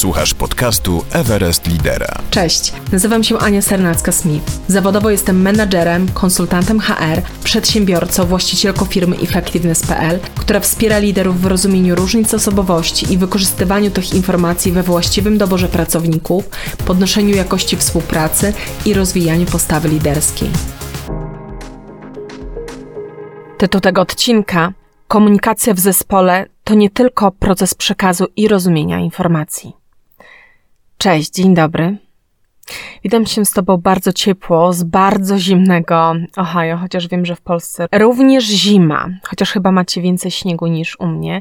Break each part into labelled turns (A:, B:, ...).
A: Słuchasz podcastu Everest Lidera.
B: Cześć, nazywam się Ania Sernacka-Smith. Zawodowo jestem menadżerem, konsultantem HR, przedsiębiorcą, właścicielką firmy Effectiveness.pl, która wspiera liderów w rozumieniu różnic osobowości i wykorzystywaniu tych informacji we właściwym doborze pracowników, podnoszeniu jakości współpracy i rozwijaniu postawy liderskiej. Tytuł tego odcinka Komunikacja w zespole to nie tylko proces przekazu i rozumienia informacji. Cześć, dzień dobry. Witam się z Tobą bardzo ciepło, z bardzo zimnego Ohio, chociaż wiem, że w Polsce również zima, chociaż chyba macie więcej śniegu niż u mnie.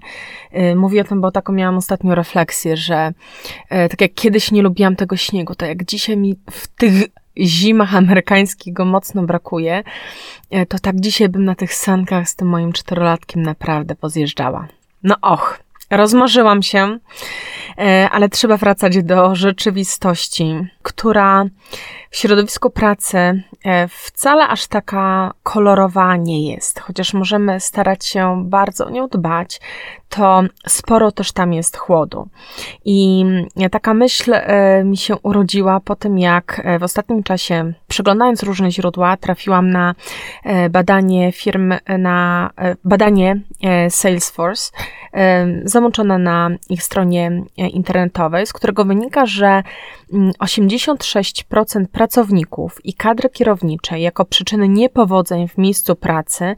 B: Y, mówię o tym, bo taką miałam ostatnio refleksję, że y, tak jak kiedyś nie lubiłam tego śniegu, to jak dzisiaj mi w tych zimach amerykańskich go mocno brakuje, y, to tak dzisiaj bym na tych sankach z tym moim czterolatkiem naprawdę pozjeżdżała. No och, rozmarzyłam się. E, ale trzeba wracać do rzeczywistości, która w środowisku pracy e, wcale aż taka kolorowa nie jest. Chociaż możemy starać się bardzo o nią dbać, to sporo też tam jest chłodu. I taka myśl e, mi się urodziła po tym, jak w ostatnim czasie, przeglądając różne źródła, trafiłam na badanie firm, na badanie Salesforce, zamączone na ich stronie internetowej, z którego wynika, że 86% mm, pracowników i kadry kierowniczej jako przyczyny niepowodzeń w miejscu pracy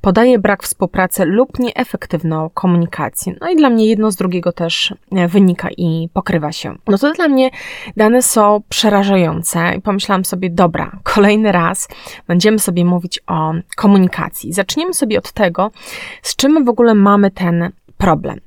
B: podaje brak współpracy lub nieefektywną komunikację. No i dla mnie jedno z drugiego też e, wynika i pokrywa się. No to dla mnie dane są przerażające i pomyślałam sobie, dobra, kolejny raz będziemy sobie mówić o komunikacji. Zaczniemy sobie od tego, z czym w ogóle mamy ten problem.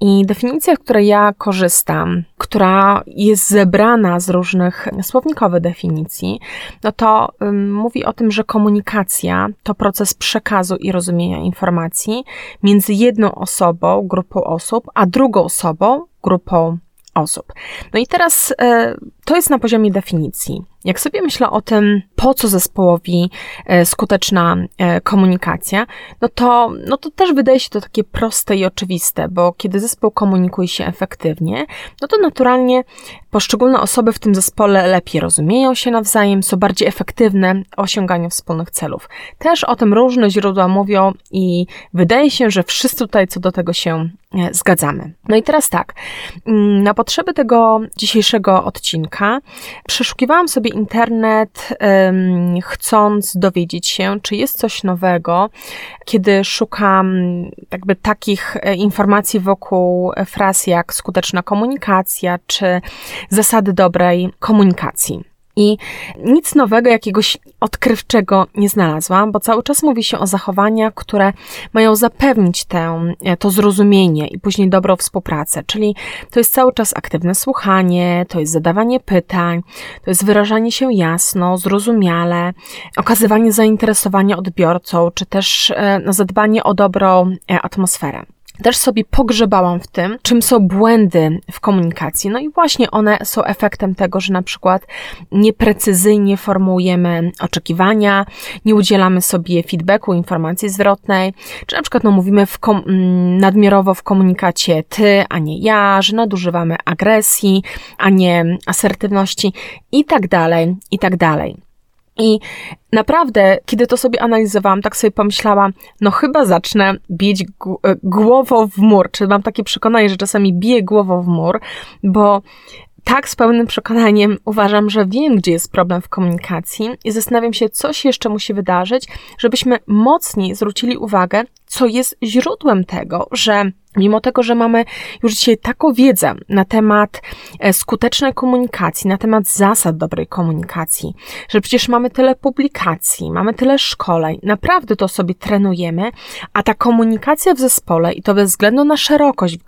B: I definicja, z której ja korzystam, która jest zebrana z różnych słownikowych definicji, no to um, mówi o tym, że komunikacja to proces przekazu i rozumienia informacji między jedną osobą, grupą osób, a drugą osobą, grupą osób. No i teraz e, to jest na poziomie definicji. Jak sobie myślę o tym, po co zespołowi e, skuteczna e, komunikacja, no to, no to też wydaje się to takie proste i oczywiste, bo kiedy zespół komunikuje się efektywnie, no to naturalnie poszczególne osoby w tym zespole lepiej rozumieją się nawzajem, są bardziej efektywne w osiąganiu wspólnych celów. Też o tym różne źródła mówią i wydaje się, że wszyscy tutaj co do tego się e, zgadzamy. No i teraz tak, mm, na potrzeby tego dzisiejszego odcinka przeszukiwałam sobie internet, chcąc dowiedzieć się, czy jest coś nowego, kiedy szukam jakby takich e, informacji wokół fraz jak skuteczna komunikacja, czy zasady dobrej komunikacji. I nic nowego, jakiegoś odkrywczego nie znalazłam, bo cały czas mówi się o zachowaniach, które mają zapewnić tę, to zrozumienie i później dobrą współpracę. Czyli to jest cały czas aktywne słuchanie, to jest zadawanie pytań, to jest wyrażanie się jasno, zrozumiale, okazywanie zainteresowania odbiorcą, czy też e, no, zadbanie o dobrą e, atmosferę też sobie pogrzebałam w tym, czym są błędy w komunikacji. No i właśnie one są efektem tego, że na przykład nieprecyzyjnie formułujemy oczekiwania, nie udzielamy sobie feedbacku, informacji zwrotnej, czy na przykład no, mówimy w kom- mm, nadmiarowo w komunikacie ty, a nie ja, że nadużywamy agresji, a nie asertywności i tak dalej, i tak dalej. I naprawdę, kiedy to sobie analizowałam, tak sobie pomyślałam, no chyba zacznę bić e, głową w mur. Czy mam takie przekonanie, że czasami biję głową w mur, bo tak z pełnym przekonaniem uważam, że wiem, gdzie jest problem w komunikacji i zastanawiam się, co się jeszcze musi wydarzyć, żebyśmy mocniej zwrócili uwagę, co jest źródłem tego, że Mimo tego, że mamy już dzisiaj taką wiedzę na temat e, skutecznej komunikacji, na temat zasad dobrej komunikacji, że przecież mamy tyle publikacji, mamy tyle szkoleń, naprawdę to sobie trenujemy, a ta komunikacja w zespole i to bez względu na szerokość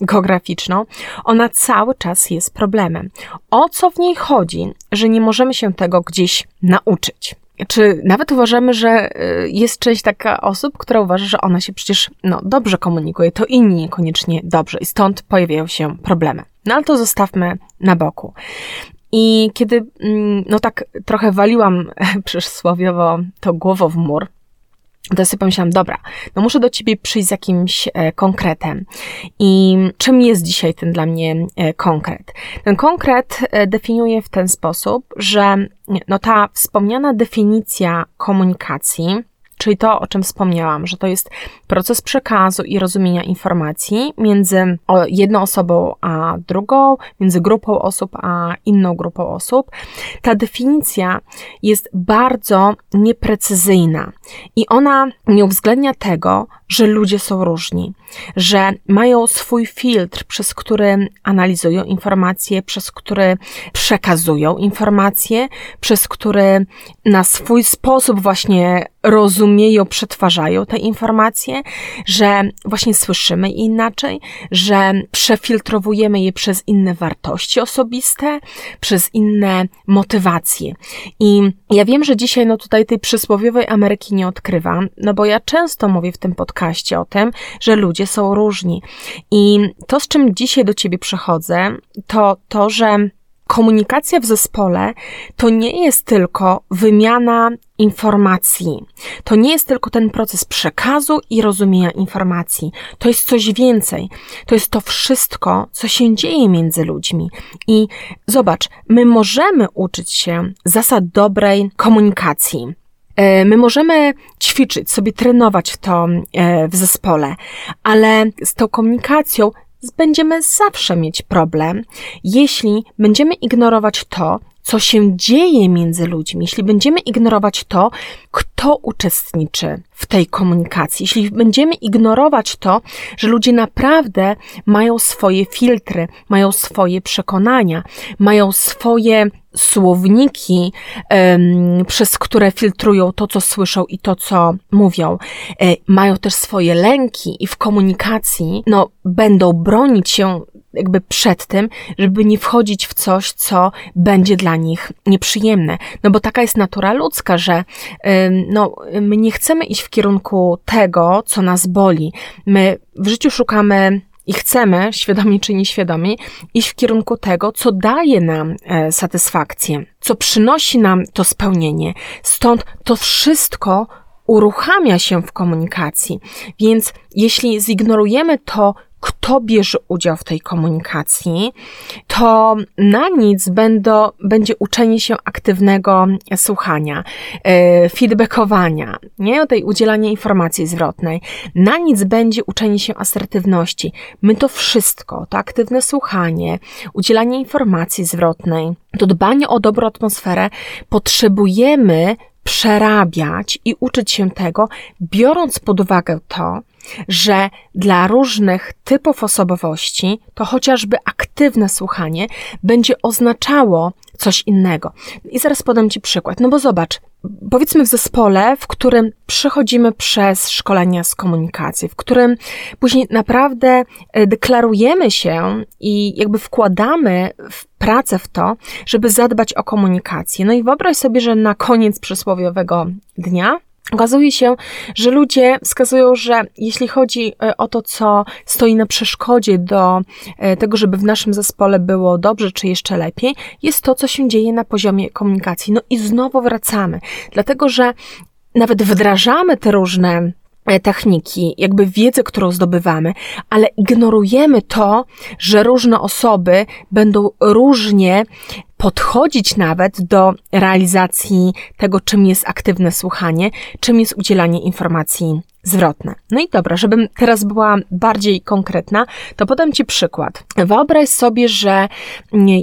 B: geograficzną, ona cały czas jest problemem. O co w niej chodzi, że nie możemy się tego gdzieś nauczyć? Czy nawet uważamy, że y, jest część taka osób, która uważa, że ona się przecież no, dobrze komunikuje, to inni niekoniecznie dobrze i stąd pojawiają się problemy. No ale to zostawmy na boku. I kiedy, mm, no tak trochę waliłam przysłowiowo to głową w mur, to sobie pomyślałam, dobra, no muszę do ciebie przyjść z jakimś e, konkretem. I czym jest dzisiaj ten dla mnie e, konkret? Ten konkret e, definiuje w ten sposób, że no ta wspomniana definicja komunikacji, czyli to, o czym wspomniałam, że to jest proces przekazu i rozumienia informacji między jedną osobą a drugą, między grupą osób a inną grupą osób. Ta definicja jest bardzo nieprecyzyjna i ona nie uwzględnia tego, że ludzie są różni, że mają swój filtr, przez który analizują informacje, przez który przekazują informacje, przez który na swój sposób właśnie rozumieją, przetwarzają te informacje, że właśnie słyszymy inaczej, że przefiltrowujemy je przez inne wartości osobiste, przez inne motywacje. I ja wiem, że dzisiaj no tutaj tej przysłowiowej Ameryki nie odkrywam, no bo ja często mówię w tym podcaście o tym, że ludzie są różni. I to, z czym dzisiaj do ciebie przychodzę, to to, że Komunikacja w zespole to nie jest tylko wymiana informacji. To nie jest tylko ten proces przekazu i rozumienia informacji. To jest coś więcej. To jest to wszystko, co się dzieje między ludźmi. I zobacz, my możemy uczyć się zasad dobrej komunikacji. E, my możemy ćwiczyć, sobie trenować to e, w zespole, ale z tą komunikacją będziemy zawsze mieć problem, jeśli będziemy ignorować to, co się dzieje między ludźmi, jeśli będziemy ignorować to, kto uczestniczy w tej komunikacji, jeśli będziemy ignorować to, że ludzie naprawdę mają swoje filtry, mają swoje przekonania, mają swoje słowniki, przez które filtrują to, co słyszą i to, co mówią. E, mają też swoje lęki i w komunikacji, no, będą bronić się jakby przed tym, żeby nie wchodzić w coś, co będzie dla nich nieprzyjemne. No bo taka jest natura ludzka, że no, my nie chcemy iść w kierunku tego, co nas boli. My w życiu szukamy i chcemy, świadomie czy nieświadomie, iść w kierunku tego, co daje nam e, satysfakcję, co przynosi nam to spełnienie. Stąd to wszystko uruchamia się w komunikacji. Więc jeśli zignorujemy to, kto bierze udział w tej komunikacji, to na nic będą, będzie uczenie się aktywnego słuchania, yy, feedbackowania, nie? tej udzielania informacji zwrotnej. Na nic będzie uczenie się asertywności. My to wszystko, to aktywne słuchanie, udzielanie informacji zwrotnej, to dbanie o dobrą atmosferę potrzebujemy przerabiać i uczyć się tego, biorąc pod uwagę to, że dla różnych typów osobowości to chociażby aktywne słuchanie będzie oznaczało coś innego. I zaraz podam Ci przykład. No bo zobacz, powiedzmy w zespole, w którym przechodzimy przez szkolenia z komunikacji, w którym później naprawdę e, deklarujemy się i jakby wkładamy w pracę w to, żeby zadbać o komunikację. No i wyobraź sobie, że na koniec przysłowiowego dnia Okazuje się, że ludzie wskazują, że jeśli chodzi e, o to, co stoi na przeszkodzie do e, tego, żeby w naszym zespole było dobrze czy jeszcze lepiej, jest to, co się dzieje na poziomie komunikacji. No i znowu wracamy, dlatego że nawet wdrażamy te różne techniki, jakby wiedzę, którą zdobywamy, ale ignorujemy to, że różne osoby będą różnie podchodzić nawet do realizacji tego, czym jest aktywne słuchanie, czym jest udzielanie informacji zwrotne. No i dobra, żebym teraz była bardziej konkretna, to podam Ci przykład. Wyobraź sobie, że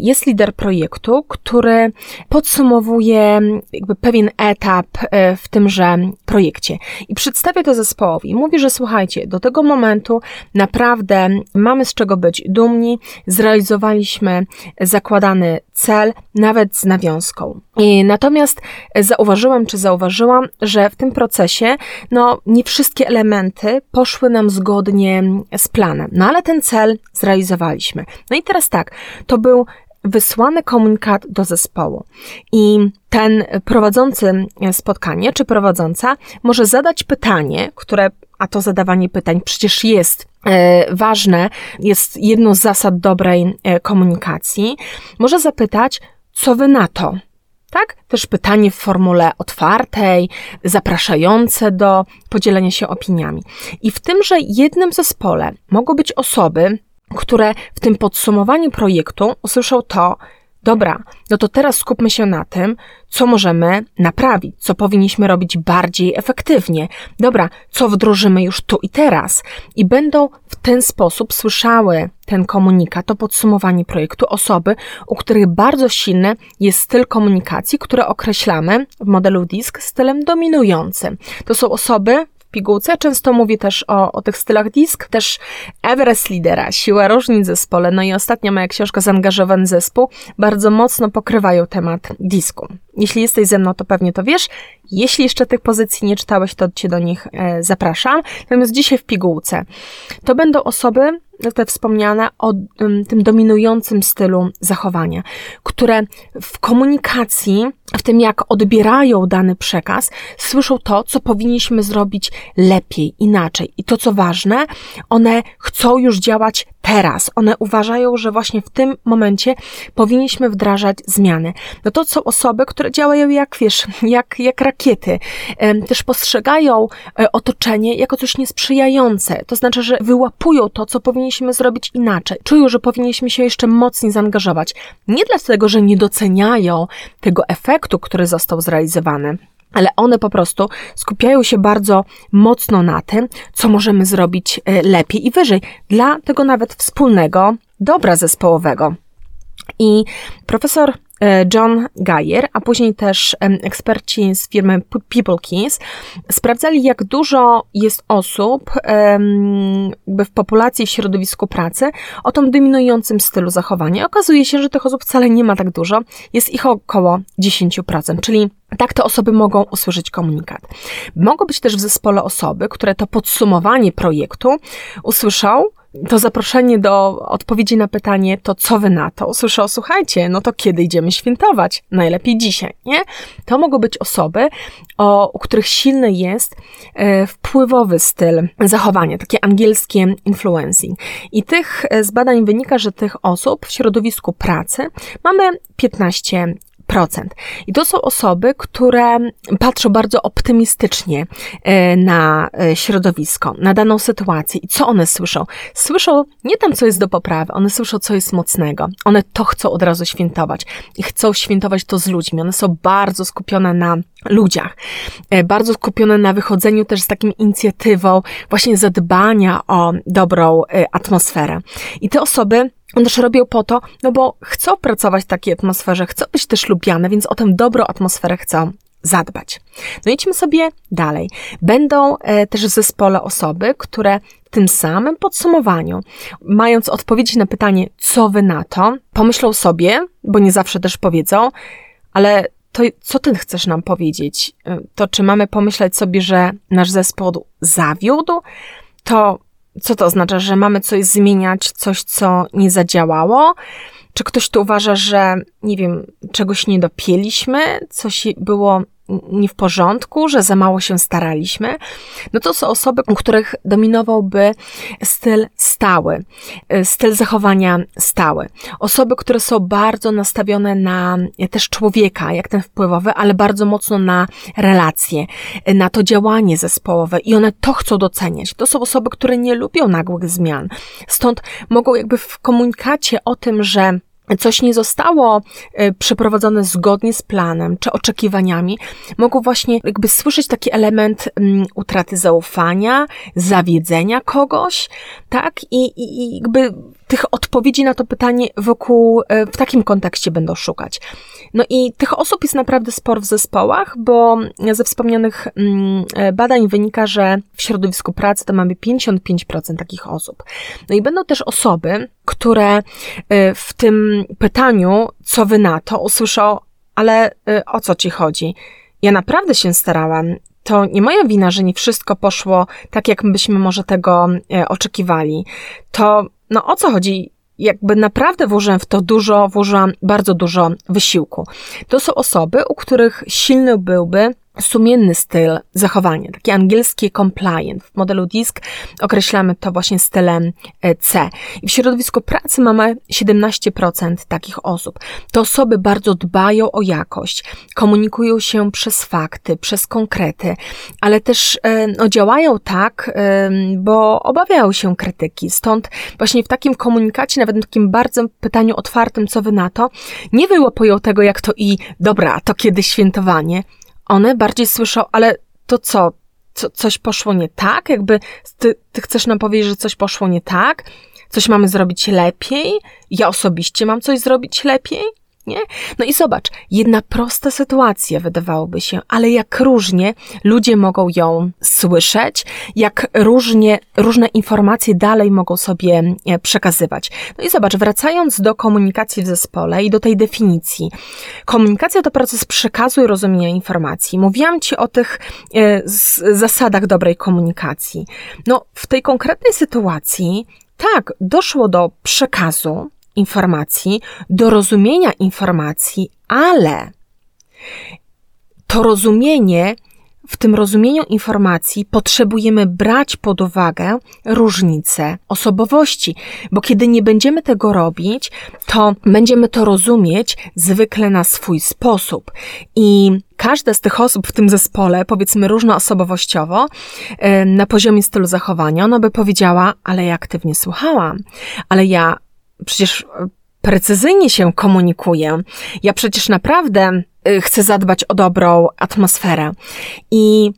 B: jest lider projektu, który podsumowuje jakby pewien etap e, w tymże projekcie i przedstawia to zespołowi. Mówi, że słuchajcie, do tego momentu naprawdę mamy z czego być dumni, zrealizowaliśmy zakładany cel, nawet z nawiązką. I natomiast zauważyłam, czy zauważyłam, że w tym procesie, no, nie wszystkie elementy poszły nam zgodnie z planem. No, ale ten cel zrealizowaliśmy. No i teraz tak, to był wysłany komunikat do zespołu i ten prowadzący spotkanie, czy prowadząca, może zadać pytanie, które, a to zadawanie pytań przecież jest ważne, jest jedną z zasad dobrej e, komunikacji, może zapytać, co wy na to? tak? Też pytanie w formule otwartej, zapraszające do podzielenia się opiniami. I w tymże jednym zespole mogą być osoby, które w tym podsumowaniu projektu usłyszą to, dobra, no to teraz skupmy się na tym, co możemy naprawić, co powinniśmy robić bardziej efektywnie. Dobra, co wdrożymy już tu i teraz. I będą w ten sposób słyszały ten komunikat, to podsumowanie projektu osoby, u których bardzo silny jest styl komunikacji, który określamy w modelu DISC stylem dominującym. To są osoby, pigułce. Często mówi też o, o tych stylach disk, też Everest Lidera, Siła różnic zespole, no i ostatnia moja książka Zaangażowany zespół, bardzo mocno pokrywają temat disku. Jeśli jesteś ze mną, to pewnie to wiesz. Jeśli jeszcze tych pozycji nie czytałeś, to cię do nich e, zapraszam. Natomiast dzisiaj w pigułce to będą osoby, te wspomniane, o tym dominującym stylu zachowania, które w komunikacji, w tym jak odbierają dany przekaz, słyszą to, co powinniśmy zrobić lepiej, inaczej. I to, co ważne, one chcą już działać teraz. One uważają, że właśnie w tym momencie powinniśmy wdrażać zmiany. No to są osoby, które działają jak, wiesz, jak, jak rakiety. Też postrzegają e, otoczenie jako coś niesprzyjające. To znaczy, że wyłapują to, co powinniśmy zrobić inaczej. Czują, że powinniśmy się jeszcze mocniej zaangażować. Nie dlatego, że nie doceniają tego efektu, który został zrealizowany, ale one po prostu skupiają się bardzo mocno na tym, co możemy zrobić e, lepiej i wyżej, dla tego nawet wspólnego dobra zespołowego. I profesor John Geyer, a później też eksperci z firmy People sprawdzali, jak dużo jest osób w populacji, w środowisku pracy o tym dominującym stylu zachowania. Okazuje się, że tych osób wcale nie ma tak dużo, jest ich około 10%, czyli tak te osoby mogą usłyszeć komunikat. Mogą być też w zespole osoby, które to podsumowanie projektu usłyszą, to zaproszenie do odpowiedzi na pytanie, to co wy na to? Usłyszą, słuchajcie, no to kiedy idziemy świętować? Najlepiej dzisiaj, nie? To mogą być osoby, o, u których silny jest e, wpływowy styl zachowania, takie angielskie influencing. I tych e, z badań wynika, że tych osób w środowisku pracy mamy 15 i to są osoby, które patrzą bardzo optymistycznie e, na e, środowisko, na daną sytuację. I co one słyszą? Słyszą nie tam, co jest do poprawy, one słyszą, co jest mocnego. One to chcą od razu świętować i chcą świętować to z ludźmi. One są bardzo skupione na ludziach, e, bardzo skupione na wychodzeniu też z taką inicjatywą właśnie zadbania o dobrą atmosferę. I te osoby one też robią po to, no bo chcą pracować w takiej atmosferze, chcą być też lubiane, więc o tę dobrą atmosferę chcą zadbać. No idźmy sobie dalej. Będą e, też w zespole osoby, które w tym samym podsumowaniu, mając odpowiedzi na pytanie, co wy na to, pomyślą sobie, bo nie zawsze też powiedzą, ale to co ty chcesz nam powiedzieć? E, to czy mamy pomyśleć sobie, że nasz zespół zawiódł? To co to oznacza, że mamy coś zmieniać, coś, co nie zadziałało? Czy ktoś tu uważa, że, nie wiem, czegoś nie dopieliśmy, coś było nie w porządku, że za mało się staraliśmy, no to są osoby, u których dominowałby styl stały, y, styl zachowania stały. Osoby, które są bardzo nastawione na też człowieka, jak ten wpływowy, ale bardzo mocno na relacje, na to działanie zespołowe i one to chcą doceniać. To są osoby, które nie lubią nagłych zmian. Stąd mogą jakby w komunikacie o tym, że coś nie zostało e, przeprowadzone zgodnie z planem czy oczekiwaniami, mogą właśnie jakby słyszeć taki element mm, utraty zaufania, zawiedzenia kogoś, tak? I, i, i jakby tych odpowiedzi na to pytanie wokół, e, w takim kontekście będą szukać. No i tych osób jest naprawdę sporo w zespołach, bo ze wspomnianych mm, e, badań wynika, że w środowisku pracy to mamy 55% takich osób. No i będą też osoby, które e, w tym pytaniu, co wy na to, usłyszą, ale o co ci chodzi? Ja naprawdę się starałam. To nie moja wina, że nie wszystko poszło tak, jak byśmy może tego oczekiwali. To no o co chodzi? Jakby naprawdę włożyłam w to dużo, włożyłam bardzo dużo wysiłku. To są osoby, u których silny byłby sumienny styl zachowania, taki angielski compliant. W modelu DISC określamy to właśnie stylem e, C. I w środowisku pracy mamy 17% takich osób. Te osoby bardzo dbają o jakość, komunikują się przez fakty, przez konkrety, ale też e, no, działają tak, e, bo obawiają się krytyki. Stąd właśnie w takim komunikacie, nawet w takim bardzo pytaniu otwartym, co wy na to, nie wyłapują tego, jak to i dobra, to kiedy świętowanie, one bardziej słyszą, ale to co? co coś poszło nie tak? Jakby ty, ty chcesz nam powiedzieć, że coś poszło nie tak? Coś mamy zrobić lepiej? Ja osobiście mam coś zrobić lepiej? Nie? No i zobacz, jedna prosta sytuacja wydawałoby się, ale jak różnie ludzie mogą ją słyszeć, jak różnie, różne informacje dalej mogą sobie e, przekazywać. No i zobacz, wracając do komunikacji w zespole i do tej definicji. Komunikacja to proces przekazu i rozumienia informacji. Mówiłam Ci o tych e, zasadach dobrej komunikacji. No, w tej konkretnej sytuacji tak, doszło do przekazu, informacji, do rozumienia informacji, ale to rozumienie, w tym rozumieniu informacji potrzebujemy brać pod uwagę różnice osobowości, bo kiedy nie będziemy tego robić, to będziemy to rozumieć zwykle na swój sposób. I każda z tych osób w tym zespole, powiedzmy różnoosobowościowo, na poziomie stylu zachowania, ona by powiedziała, ale ja aktywnie słuchałam, ale ja przecież e, precyzyjnie się komunikuję. Ja przecież naprawdę e, chcę zadbać o dobrą atmosferę. I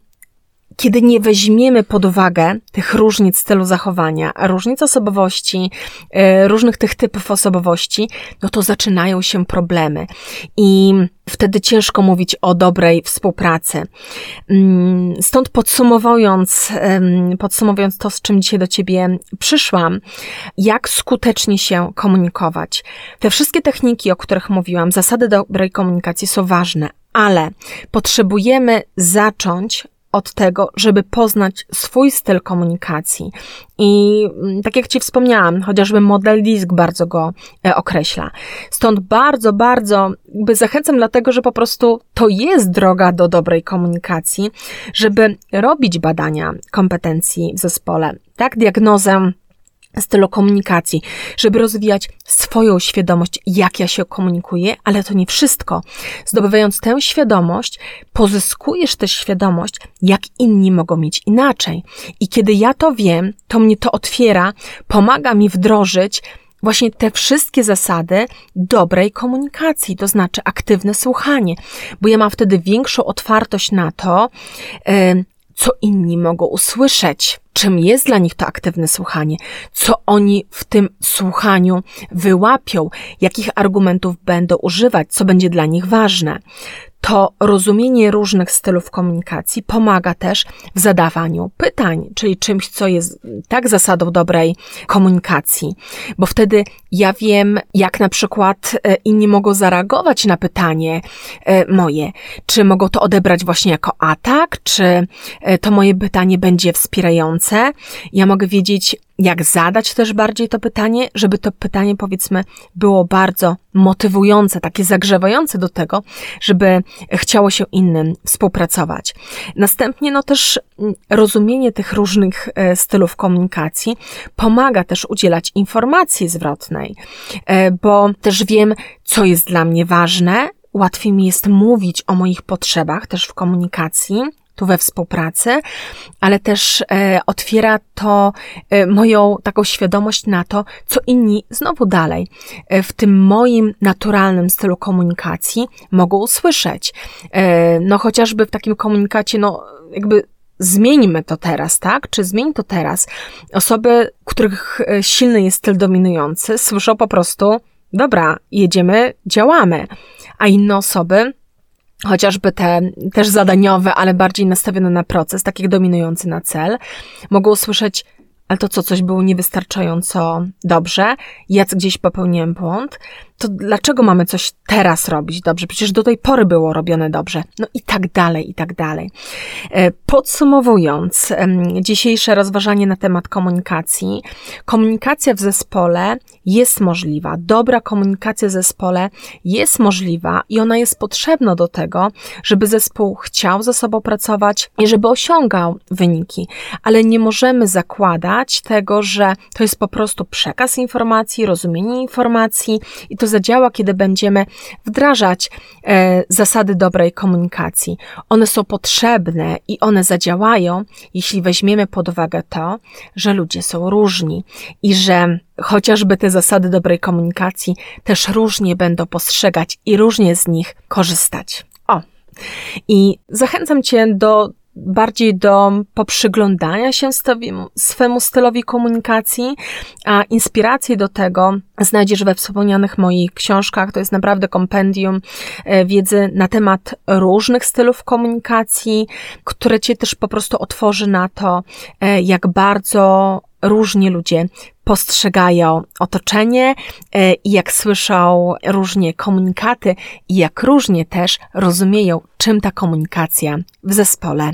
B: kiedy nie weźmiemy pod uwagę tych różnic stylu zachowania, różnic osobowości, e, różnych tych typów osobowości, no to zaczynają się problemy. I wtedy ciężko mówić o dobrej współpracy. Mm, stąd podsumowując, podsumowując to, z czym dzisiaj do Ciebie przyszłam, jak skutecznie się komunikować. Te wszystkie techniki, o których mówiłam, zasady dobrej komunikacji są ważne, ale potrzebujemy zacząć od tego, żeby poznać swój styl komunikacji. I mm, tak jak Ci wspomniałam, chociażby model DISC bardzo go e, określa. Stąd bardzo, bardzo jakby zachęcam dlatego, że po prostu to jest droga do dobrej komunikacji, żeby robić badania kompetencji w zespole, tak, diagnozę stylu komunikacji, żeby rozwijać swoją świadomość, jak ja się komunikuję, ale to nie wszystko. Zdobywając tę świadomość, pozyskujesz też świadomość, jak inni mogą mieć inaczej. I kiedy ja to wiem, to mnie to otwiera, pomaga mi wdrożyć właśnie te wszystkie zasady dobrej komunikacji, to znaczy aktywne słuchanie, bo ja mam wtedy większą otwartość na to, co inni mogą usłyszeć, czym jest dla nich to aktywne słuchanie, co oni w tym słuchaniu wyłapią, jakich argumentów będą używać, co będzie dla nich ważne to rozumienie różnych stylów komunikacji pomaga też w zadawaniu pytań, czyli czymś, co jest tak zasadą dobrej komunikacji, bo wtedy ja wiem, jak na przykład e, inni mogą zareagować na pytanie e, moje. Czy mogą to odebrać właśnie jako atak, czy e, to moje pytanie będzie wspierające. Ja mogę wiedzieć, jak zadać też bardziej to pytanie, żeby to pytanie, powiedzmy, było bardzo motywujące, takie zagrzewające do tego, żeby chciało się innym współpracować. Następnie, no też mm, rozumienie tych różnych e, stylów komunikacji pomaga też udzielać informacji zwrotnej, e, bo też wiem, co jest dla mnie ważne, łatwiej mi jest mówić o moich potrzebach też w komunikacji, tu we współpracy, ale też e, otwiera to e, moją taką świadomość na to, co inni znowu dalej e, w tym moim naturalnym stylu komunikacji mogą usłyszeć. E, no chociażby w takim komunikacie, no jakby zmieńmy to teraz, tak? Czy zmień to teraz. Osoby, których e, silny jest styl dominujący, słyszą po prostu, dobra, jedziemy, działamy. A inne osoby chociażby te też zadaniowe, ale bardziej nastawione na proces, tak jak dominujący na cel, mogą usłyszeć, ale to co, coś było niewystarczająco dobrze, ja gdzieś popełniłem błąd. To dlaczego mamy coś teraz robić dobrze? Przecież do tej pory było robione dobrze. No i tak dalej, i tak dalej. E, podsumowując dzisiejsze rozważanie na temat komunikacji, komunikacja w zespole jest możliwa. Dobra komunikacja w zespole jest możliwa i ona jest potrzebna do tego, żeby zespół chciał ze sobą pracować i żeby osiągał wyniki, ale nie możemy zakładać tego, że to jest po prostu przekaz informacji, rozumienie informacji i to zadziała, kiedy będziemy wdrażać e, zasady dobrej komunikacji. One są potrzebne i one zadziałają, jeśli weźmiemy pod uwagę to, że ludzie są różni i że chociażby te zasady dobrej komunikacji też różnie będą postrzegać i różnie z nich korzystać. O! I zachęcam Cię do bardziej do poprzyglądania się swemu stylowi komunikacji, a inspiracje do tego znajdziesz we wspomnianych moich książkach. To jest naprawdę kompendium e, wiedzy na temat różnych stylów komunikacji, które cię też po prostu otworzy na to, e, jak bardzo różnie ludzie postrzegają otoczenie e, i jak słyszą różnie komunikaty i jak różnie też rozumieją, czym ta komunikacja w zespole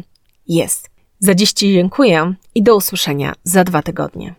B: jest. Za dziś Ci dziękuję i do usłyszenia za dwa tygodnie.